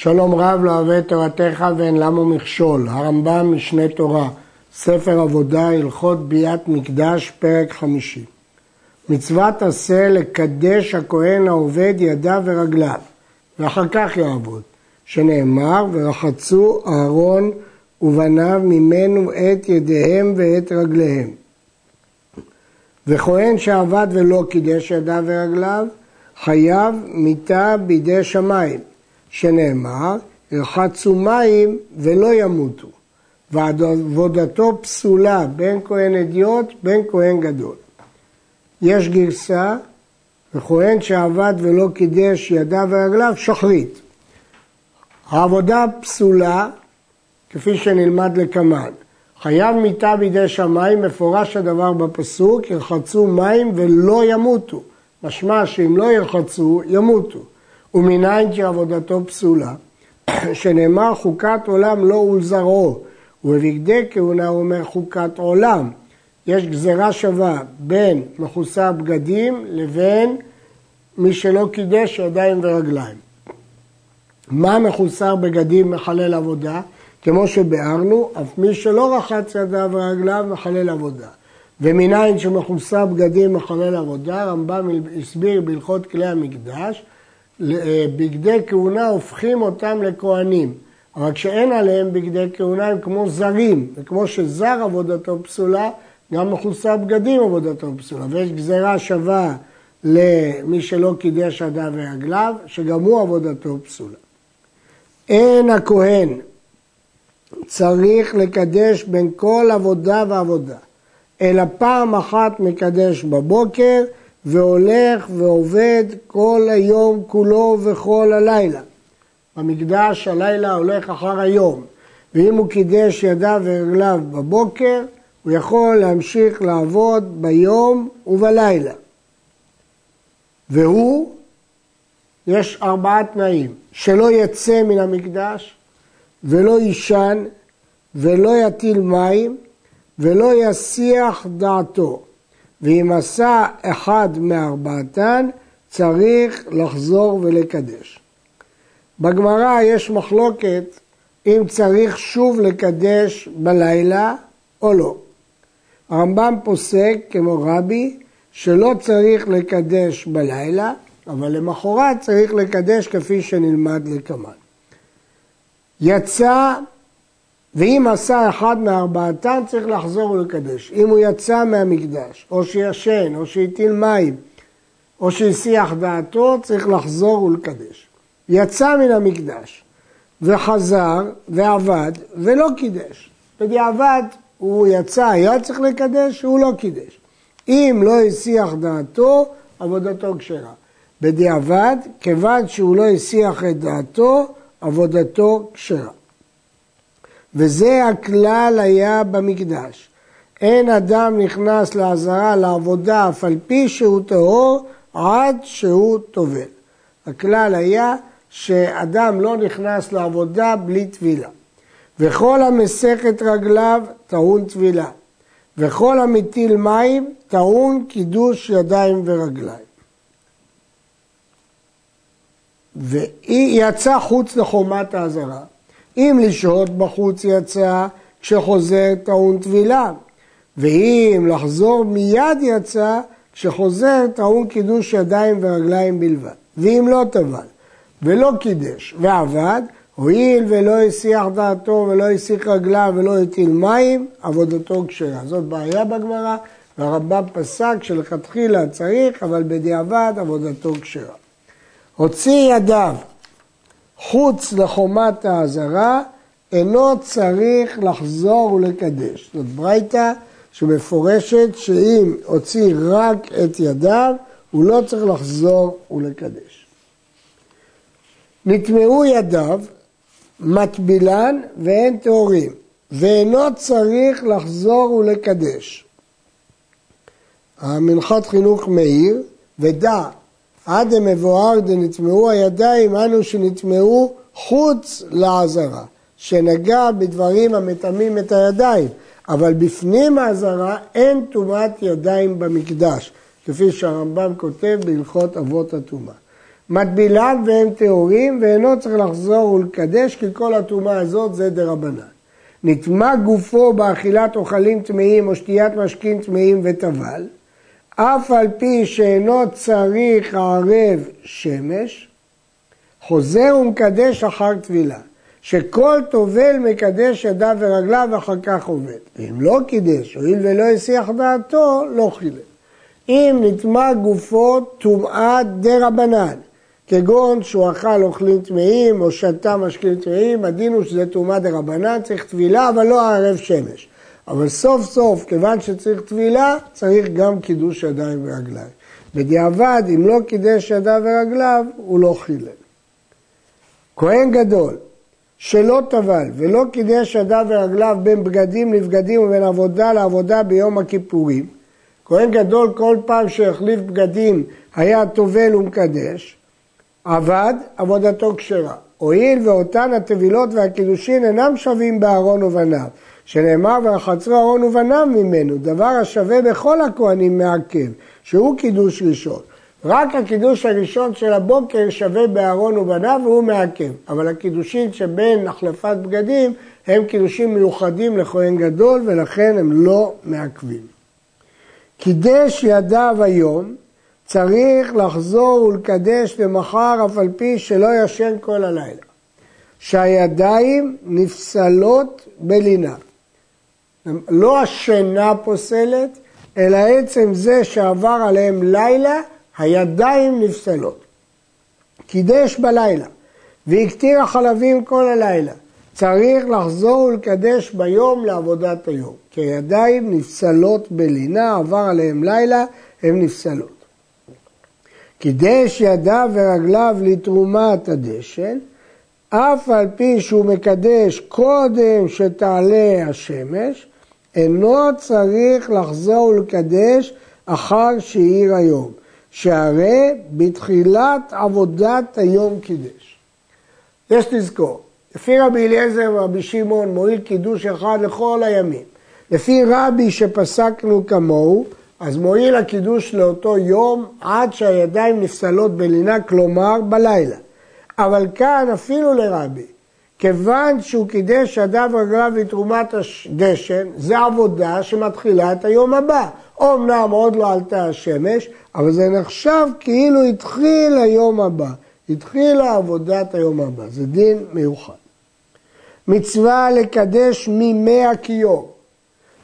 שלום רב לא אוהב את תורתך ואין למו מכשול, הרמב"ם משנה תורה, ספר עבודה, הלכות ביאת מקדש, פרק חמישי. מצוות עשה לקדש הכהן העובד ידיו ורגליו, ואחר כך יעבוד, שנאמר, ורחצו אהרון ובניו ממנו את ידיהם ואת רגליהם. וכהן שעבד ולא קידש ידיו ורגליו, חייב מיתה בידי שמיים, שנאמר, ירחצו מים ולא ימותו, ועבודתו פסולה בין כהן אדיוט בין כהן גדול. יש גרסה, וכהן שעבד ולא קידש ידיו ורגליו, שחרית. העבודה פסולה, כפי שנלמד לקמן. חייב מיתה בידי שמיים, מפורש הדבר בפסוק, ירחצו מים ולא ימותו. משמע שאם לא ירחצו, ימותו. ומניין שעבודתו פסולה, שנאמר חוקת עולם לא ולזרעו, ובבגדי כהונה הוא אומר חוקת עולם. יש גזרה שווה בין מכוסה בגדים לבין מי שלא קידש ידיים ורגליים. מה מחוסר בגדים מחלל עבודה? כמו שביארנו, אף מי שלא רחץ ידיו ורגליו מחלל עבודה. ומניין שמכוסה בגדים מחלל עבודה, רמב"ם הסביר בהלכות כלי המקדש, בגדי כהונה הופכים אותם לכהנים, אבל כשאין עליהם בגדי כהונה הם כמו זרים, וכמו שזר עבודתו פסולה, גם מכוסה בגדים עבודתו פסולה, ויש גזירה שווה למי שלא קידש ידיו ורגליו, שגם הוא עבודתו פסולה. אין הכהן צריך לקדש בין כל עבודה ועבודה, אלא פעם אחת מקדש בבוקר והולך ועובד כל היום כולו וכל הלילה. במקדש הלילה הולך אחר היום, ואם הוא קידש ידיו ורגליו בבוקר, הוא יכול להמשיך לעבוד ביום ובלילה. והוא, יש ארבעה תנאים, שלא יצא מן המקדש, ולא יישן, ולא יטיל מים, ולא יסיח דעתו. ואם עשה אחד מארבעתן, צריך לחזור ולקדש. בגמרא יש מחלוקת אם צריך שוב לקדש בלילה או לא. הרמב"ם פוסק, כמו רבי, שלא צריך לקדש בלילה, אבל למחרת צריך לקדש כפי שנלמד לקמן. יצא ואם עשה אחד מארבעתן צריך לחזור ולקדש. אם הוא יצא מהמקדש, או שישן, או שהטיל מים, או שהסיח דעתו, צריך לחזור ולקדש. יצא מן המקדש וחזר ועבד ולא קידש. בדיעבד הוא יצא, היה צריך לקדש, הוא לא קידש. אם לא הסיח דעתו, עבודתו כשרה. בדיעבד, כיוון שהוא לא הסיח את דעתו, עבודתו כשרה. וזה הכלל היה במקדש. אין אדם נכנס לעזרה לעבודה אף על פי שהוא טהור עד שהוא טובל. הכלל היה שאדם לא נכנס לעבודה בלי טבילה. וכל המסך את רגליו טעון טבילה. וכל המטיל מים טעון קידוש ידיים ורגליים. והיא יצאה חוץ לחומת האזהרה, אם לשהות בחוץ יצא, כשחוזר טעון טבילה. ואם לחזור מיד יצא, כשחוזר טעון קידוש ידיים ורגליים בלבד. ואם לא טבל, ולא קידש, ועבד, הואיל ולא הסיח דעתו ולא הסיח רגליו ולא הטיל מים, עבודתו כשרה. זאת בעיה בגמרא, והרמב"ם פסק שלכתחילה צריך, אבל בדיעבד עבודתו כשרה. הוציא ידיו חוץ לחומת האזהרה, אינו צריך לחזור ולקדש. זאת ברייתא שמפורשת שאם הוציא רק את ידיו, הוא לא צריך לחזור ולקדש. נטמעו ידיו, מטבילן ואין טהורים, ואינו צריך לחזור ולקדש. המנחת חינוך מאיר, ודע עד המבואר דנטמעו הידיים, אנו שנטמעו חוץ לעזרה, שנגע בדברים המטמאים את הידיים, אבל בפנים העזרה אין טומאת ידיים במקדש, כפי שהרמב"ם כותב בהלכות אבות הטומאה. מטבילם והם טהורים ואינו צריך לחזור ולקדש כי כל הטומאה הזאת זה דרבנן. נטמע גופו באכילת אוכלים טמאים או שתיית משקים טמאים וטבל, אף על פי שאינו צריך ערב שמש, חוזר ומקדש אחר טבילה, שכל טובל מקדש ידיו ורגליו ואחר כך עובד. ואם לא קידש, הואיל ולא הסיח דעתו, לא חילל. אם נטמע גופו טומאת דה רבנן, כגון שהוא אכל אוכלים טמאים או שתה משקים טמאים, הדין הוא שזה טומאה דה רבנן, צריך טבילה אבל לא ערב שמש. אבל סוף סוף, כיוון שצריך טבילה, צריך גם קידוש ידיים ורגליים. בדיעבד, אם לא קידש ידיו ורגליו, הוא לא חילל. כהן גדול, שלא טבל ולא קידש ידיו ורגליו בין בגדים לבגדים ובין עבודה לעבודה ביום הכיפורים, כהן גדול כל פעם שהחליף בגדים היה טובל ומקדש, עבד, עבודתו כשרה. הואיל ואותן הטבילות והקידושין אינם שווים בארון ובניו, שנאמר ורחצו ארון ובניו ממנו, דבר השווה בכל הכהנים מעכב, שהוא קידוש ראשון. רק הקידוש הראשון של הבוקר שווה בארון ובניו והוא מעכב, אבל הקידושים שבין החלפת בגדים הם קידושים מיוחדים לכהן גדול ולכן הם לא מעכבים. קידש ידיו היום, צריך לחזור ולקדש למחר אף על פי שלא ישן כל הלילה. שהידיים נפסלות בלינה. לא השינה פוסלת, אלא עצם זה שעבר עליהם לילה, הידיים נפסלות. קידש בלילה והקטיר החלבים כל הלילה. צריך לחזור ולקדש ביום לעבודת היום, כי הידיים נפסלות בלינה, עבר עליהם לילה, הן נפסלות. קידש ידיו ורגליו לתרומת הדשן, אף על פי שהוא מקדש קודם שתעלה השמש, אינו צריך לחזור ולקדש אחר שהאיר היום, שהרי בתחילת עבודת היום קידש. יש לזכור, לפי רבי אליעזר ורבי שמעון מועיל קידוש אחד לכל הימים. לפי רבי שפסקנו כמוהו, אז מועיל הקידוש לאותו יום עד שהידיים נפסלות בלינה, כלומר בלילה. אבל כאן אפילו לרבי, כיוון שהוא קידש ידיו רגליו לתרומת הדשן, זה עבודה שמתחילה את היום הבא. אומנם עוד לא עלתה השמש, אבל זה נחשב כאילו התחיל היום הבא. התחילה עבודת היום הבא, זה דין מיוחד. מצווה לקדש ממי הכיור,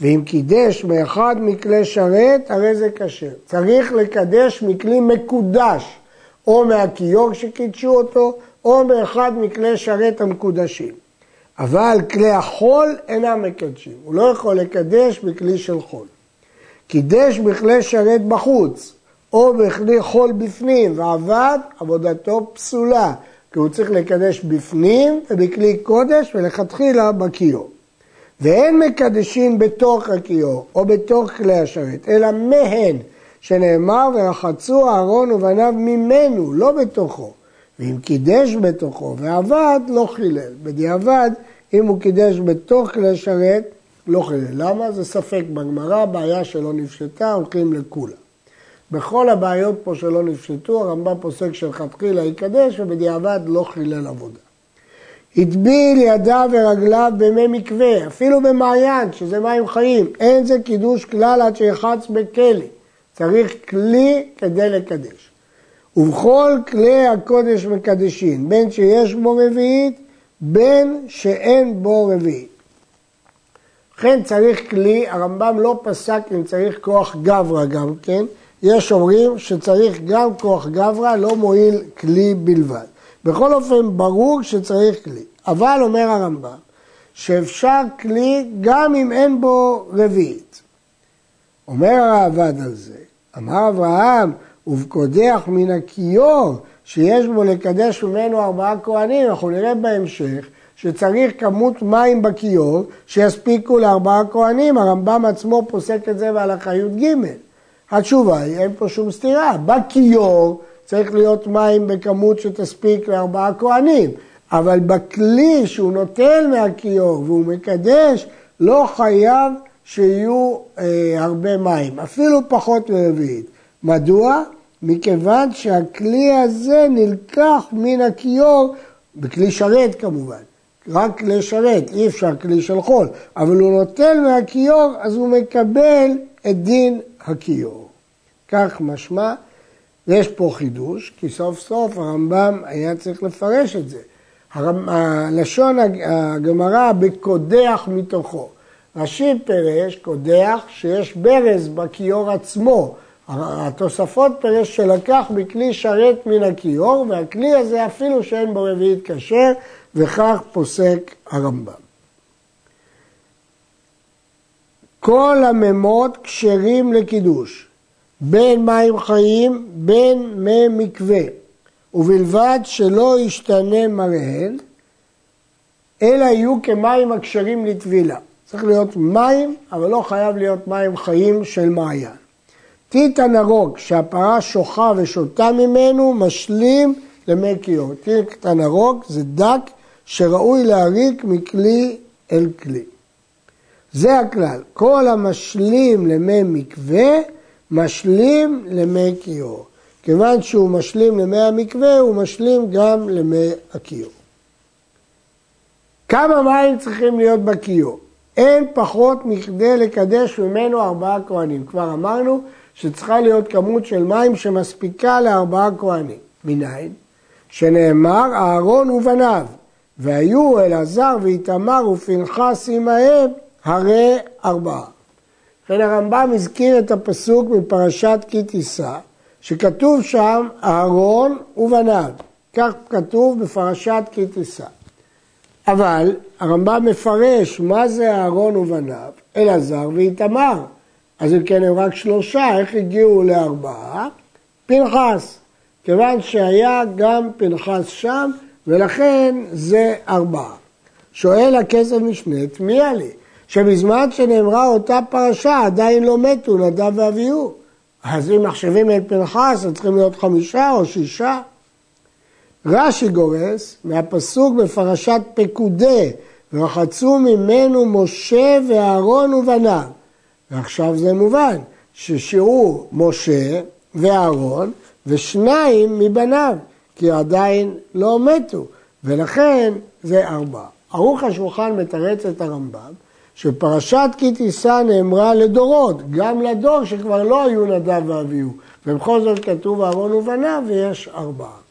ואם קידש מאחד מכלי שרת, הרי זה כשר. צריך לקדש מכלי מקודש, או מהכיור שקידשו אותו, או מאחד מכלי שרת המקודשים. אבל כלי החול אינם מקדשים, הוא לא יכול לקדש בכלי של חול. קידש בכלי שרת בחוץ, או בכלי חול בפנים, ועבד, עבודתו פסולה, כי הוא צריך לקדש בפנים ובכלי קודש ולכתחילה בכיור. ואין מקדשים בתוך הכיור או בתוך כלי השרת, אלא מהן, שנאמר ורחצו אהרון ובניו ממנו, לא בתוכו. ואם קידש בתוכו ועבד, לא חילל. בדיעבד, אם הוא קידש בתוך כלי שרת, לא חילל. למה? זה ספק בגמרא, בעיה שלא נפשטה, הולכים לכולה. בכל הבעיות פה שלא נפשטו, הרמב"ם פוסק שלכתחילה יקדש ובדיעבד לא חילל עבודה. הטביל ידיו ורגליו במי מקווה, אפילו במעיין, שזה מים חיים, אין זה קידוש כלל עד שיחץ בכלא. צריך כלי כדי לקדש. ובכל כלי הקודש מקדשים, בין שיש בו רביעית, בין שאין בו רביעית. לכן צריך כלי, הרמב"ם לא פסק אם צריך כוח גברא גם כן, יש אומרים שצריך גם כוח גברא, לא מועיל כלי בלבד. בכל אופן, ברור שצריך כלי. אבל אומר הרמב"ם, שאפשר כלי גם אם אין בו רביעית. אומר הראב"ד על זה, אמר אברהם, ובקודח מן הכיור שיש בו לקדש ממנו ארבעה כהנים, אנחנו נראה בהמשך שצריך כמות מים בכיור שיספיקו לארבעה כהנים, הרמב"ם עצמו פוסק את זה בהלכה י"ג. התשובה היא, אין פה שום סתירה, בכיור צריך להיות מים בכמות שתספיק לארבעה כהנים, אבל בכלי שהוא נוטל מהכיור והוא מקדש, לא חייב שיהיו אה, הרבה מים, אפילו פחות מרביעית. מדוע? מכיוון שהכלי הזה נלקח מן הכיור, בכלי שרת כמובן, רק לשרת, אי אפשר כלי של חול, אבל הוא נוטל מהכיור, אז הוא מקבל את דין הכיור. כך משמע, יש פה חידוש, כי סוף סוף הרמב"ם היה צריך לפרש את זה. לשון הגמרא בקודח מתוכו. רש"י פירש, קודח, שיש ברז בכיור עצמו. התוספות פירש שלקח מכלי שרת מן הכיור, והכלי הזה אפילו שאין בו רביעית כשר, וכך פוסק הרמב"ם. כל הממות כשרים לקידוש, בין מים חיים, בין מי מקווה, ובלבד שלא ישתנה מראיהן, אלא יהיו כמים הכשרים לטבילה. צריך להיות מים, אבל לא חייב להיות מים חיים של מעיין. טיט הנרוק שהפרה שוחה ושותה ממנו, משלים למי כיור. טיט הנרוק זה דק שראוי להריק מכלי אל כלי. זה הכלל, כל המשלים למי מקווה, משלים למי כיור. כיוון שהוא משלים למי המקווה, הוא משלים גם למי הכיור. כמה מים צריכים להיות בכיור? אין פחות מכדי לקדש ממנו ארבעה כהנים. כבר אמרנו שצריכה להיות כמות של מים שמספיקה לארבעה כהנים. מניין? שנאמר אהרון ובניו, והיו אלעזר ואיתמר ופנחס עמהם הרי ארבעה. לכן הרמב"ם הזכיר את הפסוק מפרשת כי תישא, שכתוב שם אהרון ובניו. כך כתוב בפרשת כי תישא. אבל הרמב"ם מפרש מה זה אהרון ובניו, אלעזר ואיתמר. אז אם כן הם רק שלושה, איך הגיעו לארבעה? פנחס. כיוון שהיה גם פנחס שם, ולכן זה ארבעה. שואל הכסף משנית, מי עלי? שבזמן שנאמרה אותה פרשה עדיין לא מתו נדב ואביהו. אז אם מחשבים את פנחס, אז צריכים להיות חמישה או שישה. רש"י גורס מהפסוק בפרשת פקודי, ורחצו ממנו משה ואהרון ובניו. ועכשיו זה מובן, ששיעור משה ואהרון ושניים מבניו, כי עדיין לא מתו, ולכן זה ארבעה. ערוך השולחן מתרץ את הרמב"ם, שפרשת כי תישא נאמרה לדורות, גם לדור שכבר לא היו נדב ואביהו, ובכל זאת כתוב אהרון ובניו ויש ארבעה.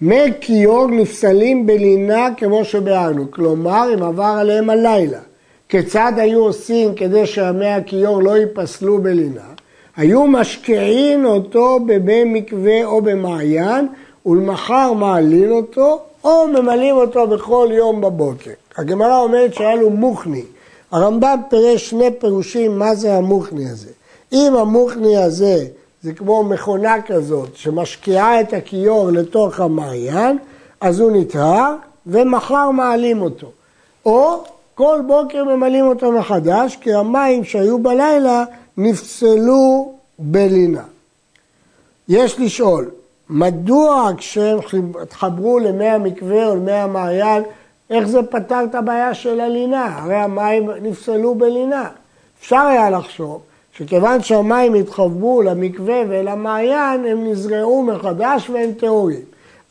מי כיור נפסלים בלינה כמו שביארנו, כלומר אם עבר עליהם הלילה. כיצד היו עושים כדי שהמי הכיור לא ייפסלו בלינה? היו משקיעין אותו בבי מקווה או במעיין ולמחר מעלין אותו או ממלאים אותו בכל יום בבוקר. הגמרא אומרת שהיה לו מוכני. הרמב"ם פירש שני פירושים מה זה המוכני הזה. אם המוכני הזה זה כמו מכונה כזאת שמשקיעה את הכיור לתוך המעיין, אז הוא נטהר ומחר מעלים אותו. או כל בוקר ממלאים אותו מחדש, כי המים שהיו בלילה נפסלו בלינה. יש לשאול, מדוע כשהם התחברו למי המקווה או למי המעיין, איך זה פתר את הבעיה של הלינה? הרי המים נפסלו בלינה. אפשר היה לחשוב שכיוון שהמים התחברו למקווה ולמעיין, הם נזרעו מחדש והם טהורים.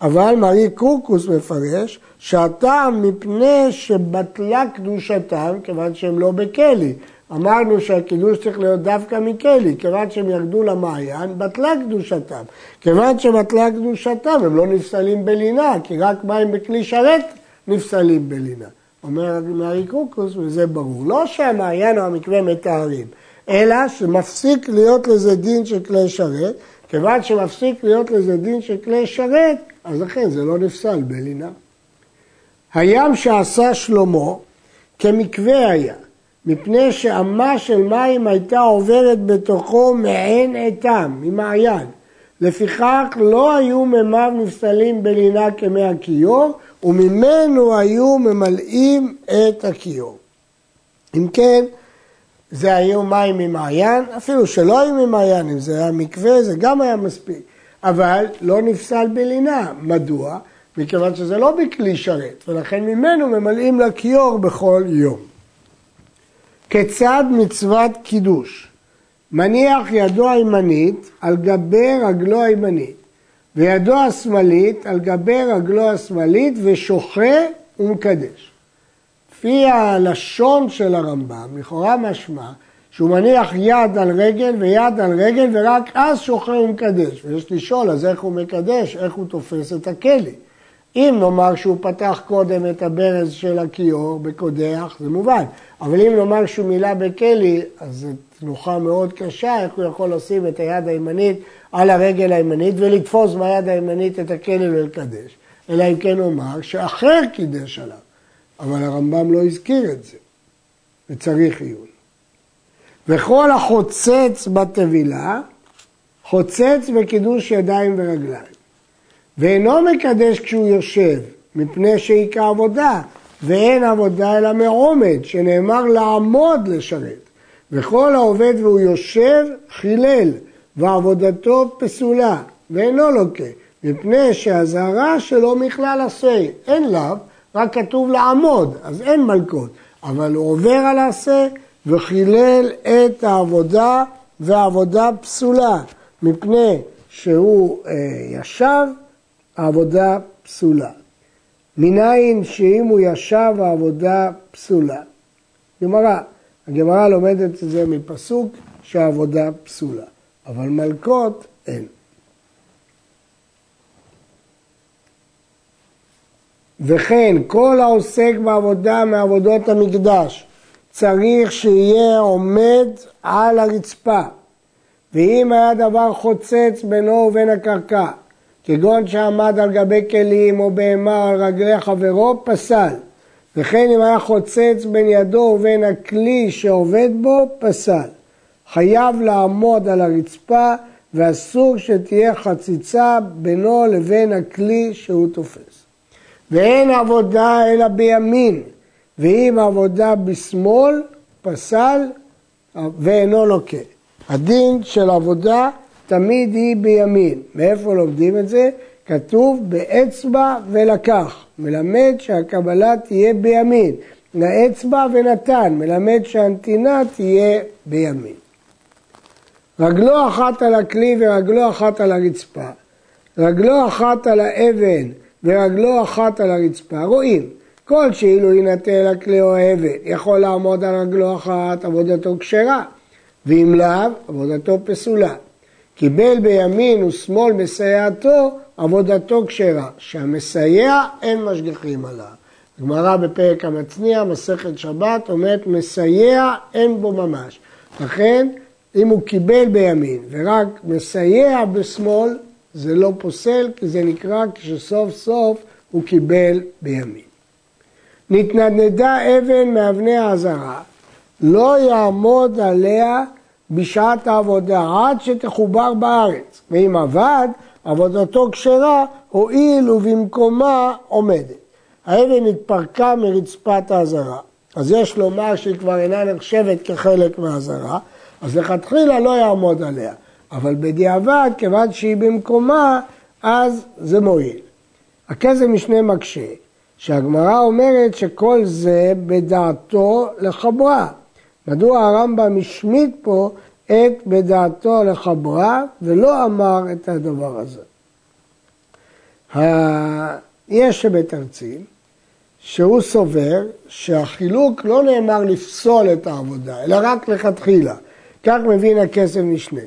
אבל מרי קורקוס מפרש שהטעם מפני שבטלה קדושתם, כיוון שהם לא בכלי. אמרנו שהקידוש צריך להיות דווקא מכלי, כיוון שהם ירדו למעיין, בטלה קדושתם. כיוון שבטלה קדושתם, הם לא נפסלים בלינה, כי רק מים בכלי שרת נפסלים בלינה. אומר מרי קורקוס, וזה ברור. לא שהמעיין או המקווה מטהרים. אלא שמפסיק להיות לזה דין של כלי שרת, כיוון שמפסיק להיות לזה דין של כלי שרת, אז לכן זה לא נפסל בלינה. הים שעשה שלמה כמקווה היה, מפני שאמה של מים הייתה עוברת בתוכו מעין עתם, ממעיין. לפיכך לא היו מימיו נפסלים בלינה כמי הכיור, וממנו היו ממלאים את הכיור. אם כן, זה היו מים ממעיין, אפילו שלא היו ממעיין, אם זה היה מקווה, זה גם היה מספיק. אבל לא נפסל בלינה. מדוע? מכיוון שזה לא בכלי שרת, ולכן ממנו ממלאים לכיור בכל יום. כיצד מצוות קידוש מניח ידו הימנית על גבי רגלו הימנית, וידו השמאלית על גבי רגלו השמאלית, ושוחה ומקדש. לפי הלשון של הרמב"ם, לכאורה משמע שהוא מניח יד על רגל ויד על רגל ורק אז שוחה ומקדש. ויש לשאול, אז איך הוא מקדש? איך הוא תופס את הכלי? אם נאמר שהוא פתח קודם את הברז של הכיור בקודח, זה מובן. אבל אם נאמר שהוא מילא בכלי, אז זו תנוחה מאוד קשה, איך הוא יכול לשים את היד הימנית על הרגל הימנית ולתפוס ביד הימנית את הכלי ולקדש. אלא אם כן נאמר שאחר קידש עליו. אבל הרמב"ם לא הזכיר את זה, וצריך עיון. וכל החוצץ בטבילה, חוצץ בקידוש ידיים ורגליים. ואינו מקדש כשהוא יושב, מפני שהיא כעבודה, ואין עבודה אלא מעומד, שנאמר לעמוד לשרת. וכל העובד והוא יושב, חילל, ועבודתו פסולה, ואינו לוקה, מפני שהזהרה שלו מכלל עשה, אין לאו, רק כתוב לעמוד, אז אין מלכות, אבל הוא עובר על העשה וחילל את העבודה, והעבודה פסולה, מפני שהוא אה, ישב העבודה פסולה. מניין שאם הוא ישב העבודה פסולה. גמרא, הגמרא לומדת את זה מפסוק שהעבודה פסולה, אבל מלקות אין. וכן כל העוסק בעבודה מעבודות המקדש צריך שיהיה עומד על הרצפה ואם היה דבר חוצץ בינו ובין הקרקע כגון שעמד על גבי כלים או בהמה על רגלי חברו, פסל. וכן אם היה חוצץ בין ידו ובין הכלי שעובד בו, פסל. חייב לעמוד על הרצפה ואסור שתהיה חציצה בינו לבין הכלי שהוא תופס. ואין עבודה אלא בימין, ואם עבודה בשמאל, פסל ואינו לוקה. הדין של עבודה תמיד היא בימין. מאיפה לומדים את זה? כתוב באצבע ולקח, מלמד שהקבלה תהיה בימין. לאצבע ונתן, מלמד שהנתינה תהיה בימין. רגלו אחת על הכלי ורגלו אחת על הרצפה, רגלו אחת על האבן ורגלו אחת על הרצפה, רואים, כל שאילו יינטל הכלי או האבן, יכול לעמוד על רגלו אחת, עבודתו כשרה, ואם לאו, עבודתו פסולה. קיבל בימין ושמאל מסייעתו, עבודתו כשרה. שהמסייע אין משגיחים עליו. הגמרא בפרק המצניע, מסכת שבת, אומרת מסייע אין בו ממש. לכן, אם הוא קיבל בימין ורק מסייע בשמאל, זה לא פוסל, כי זה נקרא כשסוף סוף הוא קיבל בימין. נתנדנדה אבן מאבני האזהרה, לא יעמוד עליה בשעת העבודה עד שתחובר בארץ, ואם עבד, עבודתו כשרה, הואיל ובמקומה עומדת. האבן התפרקה מרצפת האזהרה, אז יש לומר שהיא כבר אינה נחשבת כחלק מהאזהרה, אז לכתחילה לא יעמוד עליה, אבל בדיעבד, כיוון שהיא במקומה, אז זה מועיל. הכסף משנה מקשה, שהגמרא אומרת שכל זה בדעתו לחברה. מדוע הרמב"ם השמיט פה את בדעתו לחברה ולא אמר את הדבר הזה. יש שמתרצים שהוא סובר שהחילוק לא נאמר לפסול את העבודה, אלא רק לכתחילה. כך מבין הכסף משנה.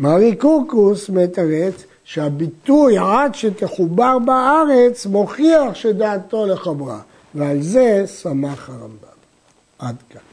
מרי קורקוס מתרץ שהביטוי עד שתחובר בארץ מוכיח שדעתו לחברה, ועל זה שמח הרמב"ם. עד כאן.